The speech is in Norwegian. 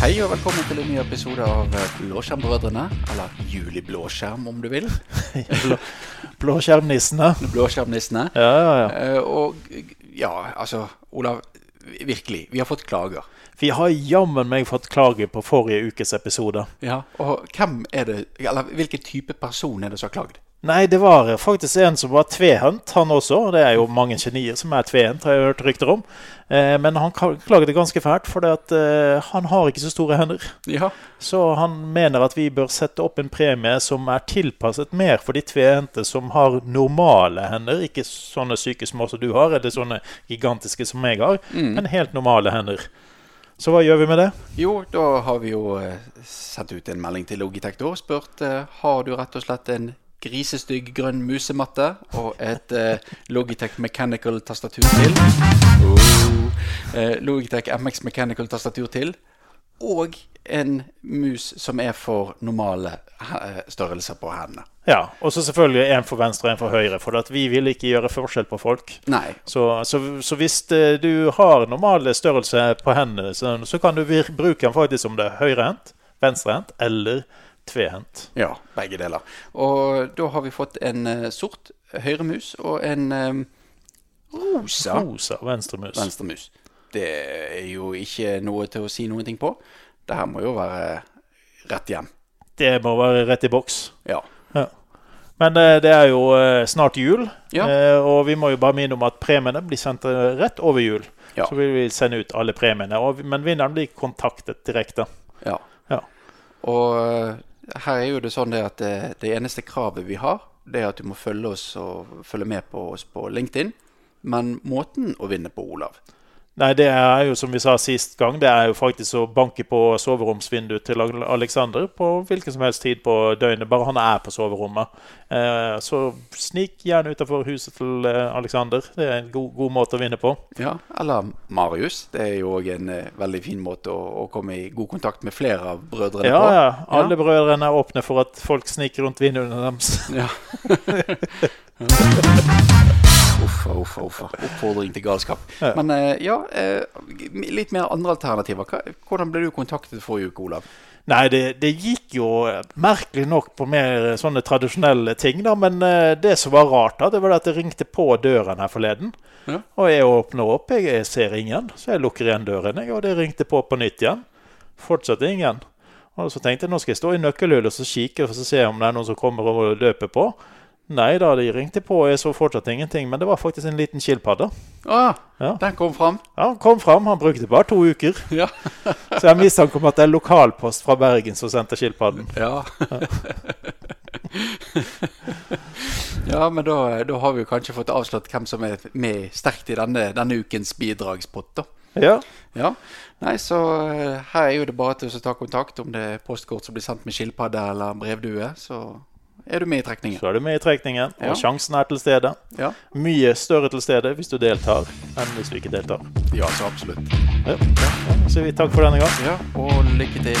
Hei og velkommen til en ny episode av eh, Blåskjermbrødrene. Eller Juliblåskjerm, om du vil. Blå, Blåskjermnissene. Blåskjermnissene. Ja, ja, ja. Eh, Og ja, altså, Olav. Virkelig. Vi har fått klager. Vi har jammen meg fått klager på forrige ukes episode. Ja, Og hvem er det Eller hvilken type person er det som har klagd? Nei, det var faktisk en som var tvehendt, han også. Det er jo mange genier som er tvehendt, har jeg hørt rykter om. Eh, men han klaget det ganske fælt, for at, eh, han har ikke så store hender. Ja. Så han mener at vi bør sette opp en premie som er tilpasset mer for de tvehendte som har normale hender. Ikke sånne syke små som du har, eller sånne gigantiske som jeg har, men helt normale hender. Så hva gjør vi med det? Jo, da har vi jo eh, sendt ut en melding til Logitech da og spurt eh, har du rett og slett en grisestygg grønn musematte og et eh, Logitech Mechanical tastatur til. Oh. Eh, Logitech MX Mechanical tastatur til. Og en mus som er for normale eh, størrelser på hendene. Ja, Og så selvfølgelig en for venstre og en for høyre, for vi vil ikke gjøre forskjell på folk. Nei. Så, så, så hvis eh, du har normale størrelse på hendene, så, så kan du bruke den faktisk om det er høyrehendt, venstrehendt eller tvehendt. Ja, begge deler. Og da har vi fått en eh, sort høyremus og en eh, rosa Rosa venstremus. venstremus. Det er jo ikke noe til å si noen ting på. Det her må jo være rett hjem. Det må være rett i boks. Ja. Ja. Men eh, det er jo eh, snart jul, Ja. og vi må jo bare minne om at premiene blir sendt rett over jul. Ja. Så vil vi sende ut alle premiene, men vinneren blir kontaktet direkte. ja. Ja. Og her er jo det sånn det at det, det eneste kravet vi har, det er at du må følge oss og følge med på oss på LinkedIn. Men måten å vinne på, Olav Nei, det er jo som vi sa sist gang, det er jo faktisk å banke på soveromsvinduet til Ale- Alexander på hvilken som helst tid på døgnet, bare han er på soverommet. Eh, så snik gjerne utenfor huset til eh, Alexander. Det er en god, god måte å vinne på. Ja, eller Marius. Det er jo òg en eh, veldig fin måte å, å komme i god kontakt med flere av brødrene Ja, på. ja. Alle brødrene er åpne for at folk sniker rundt vinduene deres. Ja. Uffa, uffa. Oppfordring til galskap. Ja. Men eh, ja, eh, litt mer andre alternativer. Hvordan ble du kontaktet forrige uke, Olav? Nei, det, det gikk jo eh, merkelig nok på mer sånne tradisjonelle ting, da. Men det som var rart, da, det var at det ringte på døren her forleden. Ja. Og jeg åpner opp, jeg ser ingen. Så jeg lukker igjen døren, jeg, og det ringte på på nytt igjen. Fortsatt ingen. Og så tenkte jeg nå skal jeg stå i nøkkelhullet og så kikke og så se om det er noen som kommer og løper på. Nei da, de ringte på, og jeg så fortsatt ingenting. Men det var faktisk en liten skilpadde. Ah, Ja. Den kom fram. Ja, den kom fram, han brukte bare to uker. Ja. Så jeg har mistanke om at det er lokalpost fra Bergen som sendte skilpadden. Ja, ja men da, da har vi kanskje fått avslått hvem som er med sterkt i denne, denne ukens bidragspott. da. Ja. Ja, nei, så eh, her er jo det bare til å ta kontakt om det er postkort som blir sendt med skilpadde eller brevdue, så er du med i trekningen. Så er du med i trekningen, og Ja. sjansen er til stede. Ja, Mye større til stede hvis du deltar, enn hvis du ikke deltar. ja så absolutt. Ja. Så sier vi takk for denne gang. Ja, og lykke til.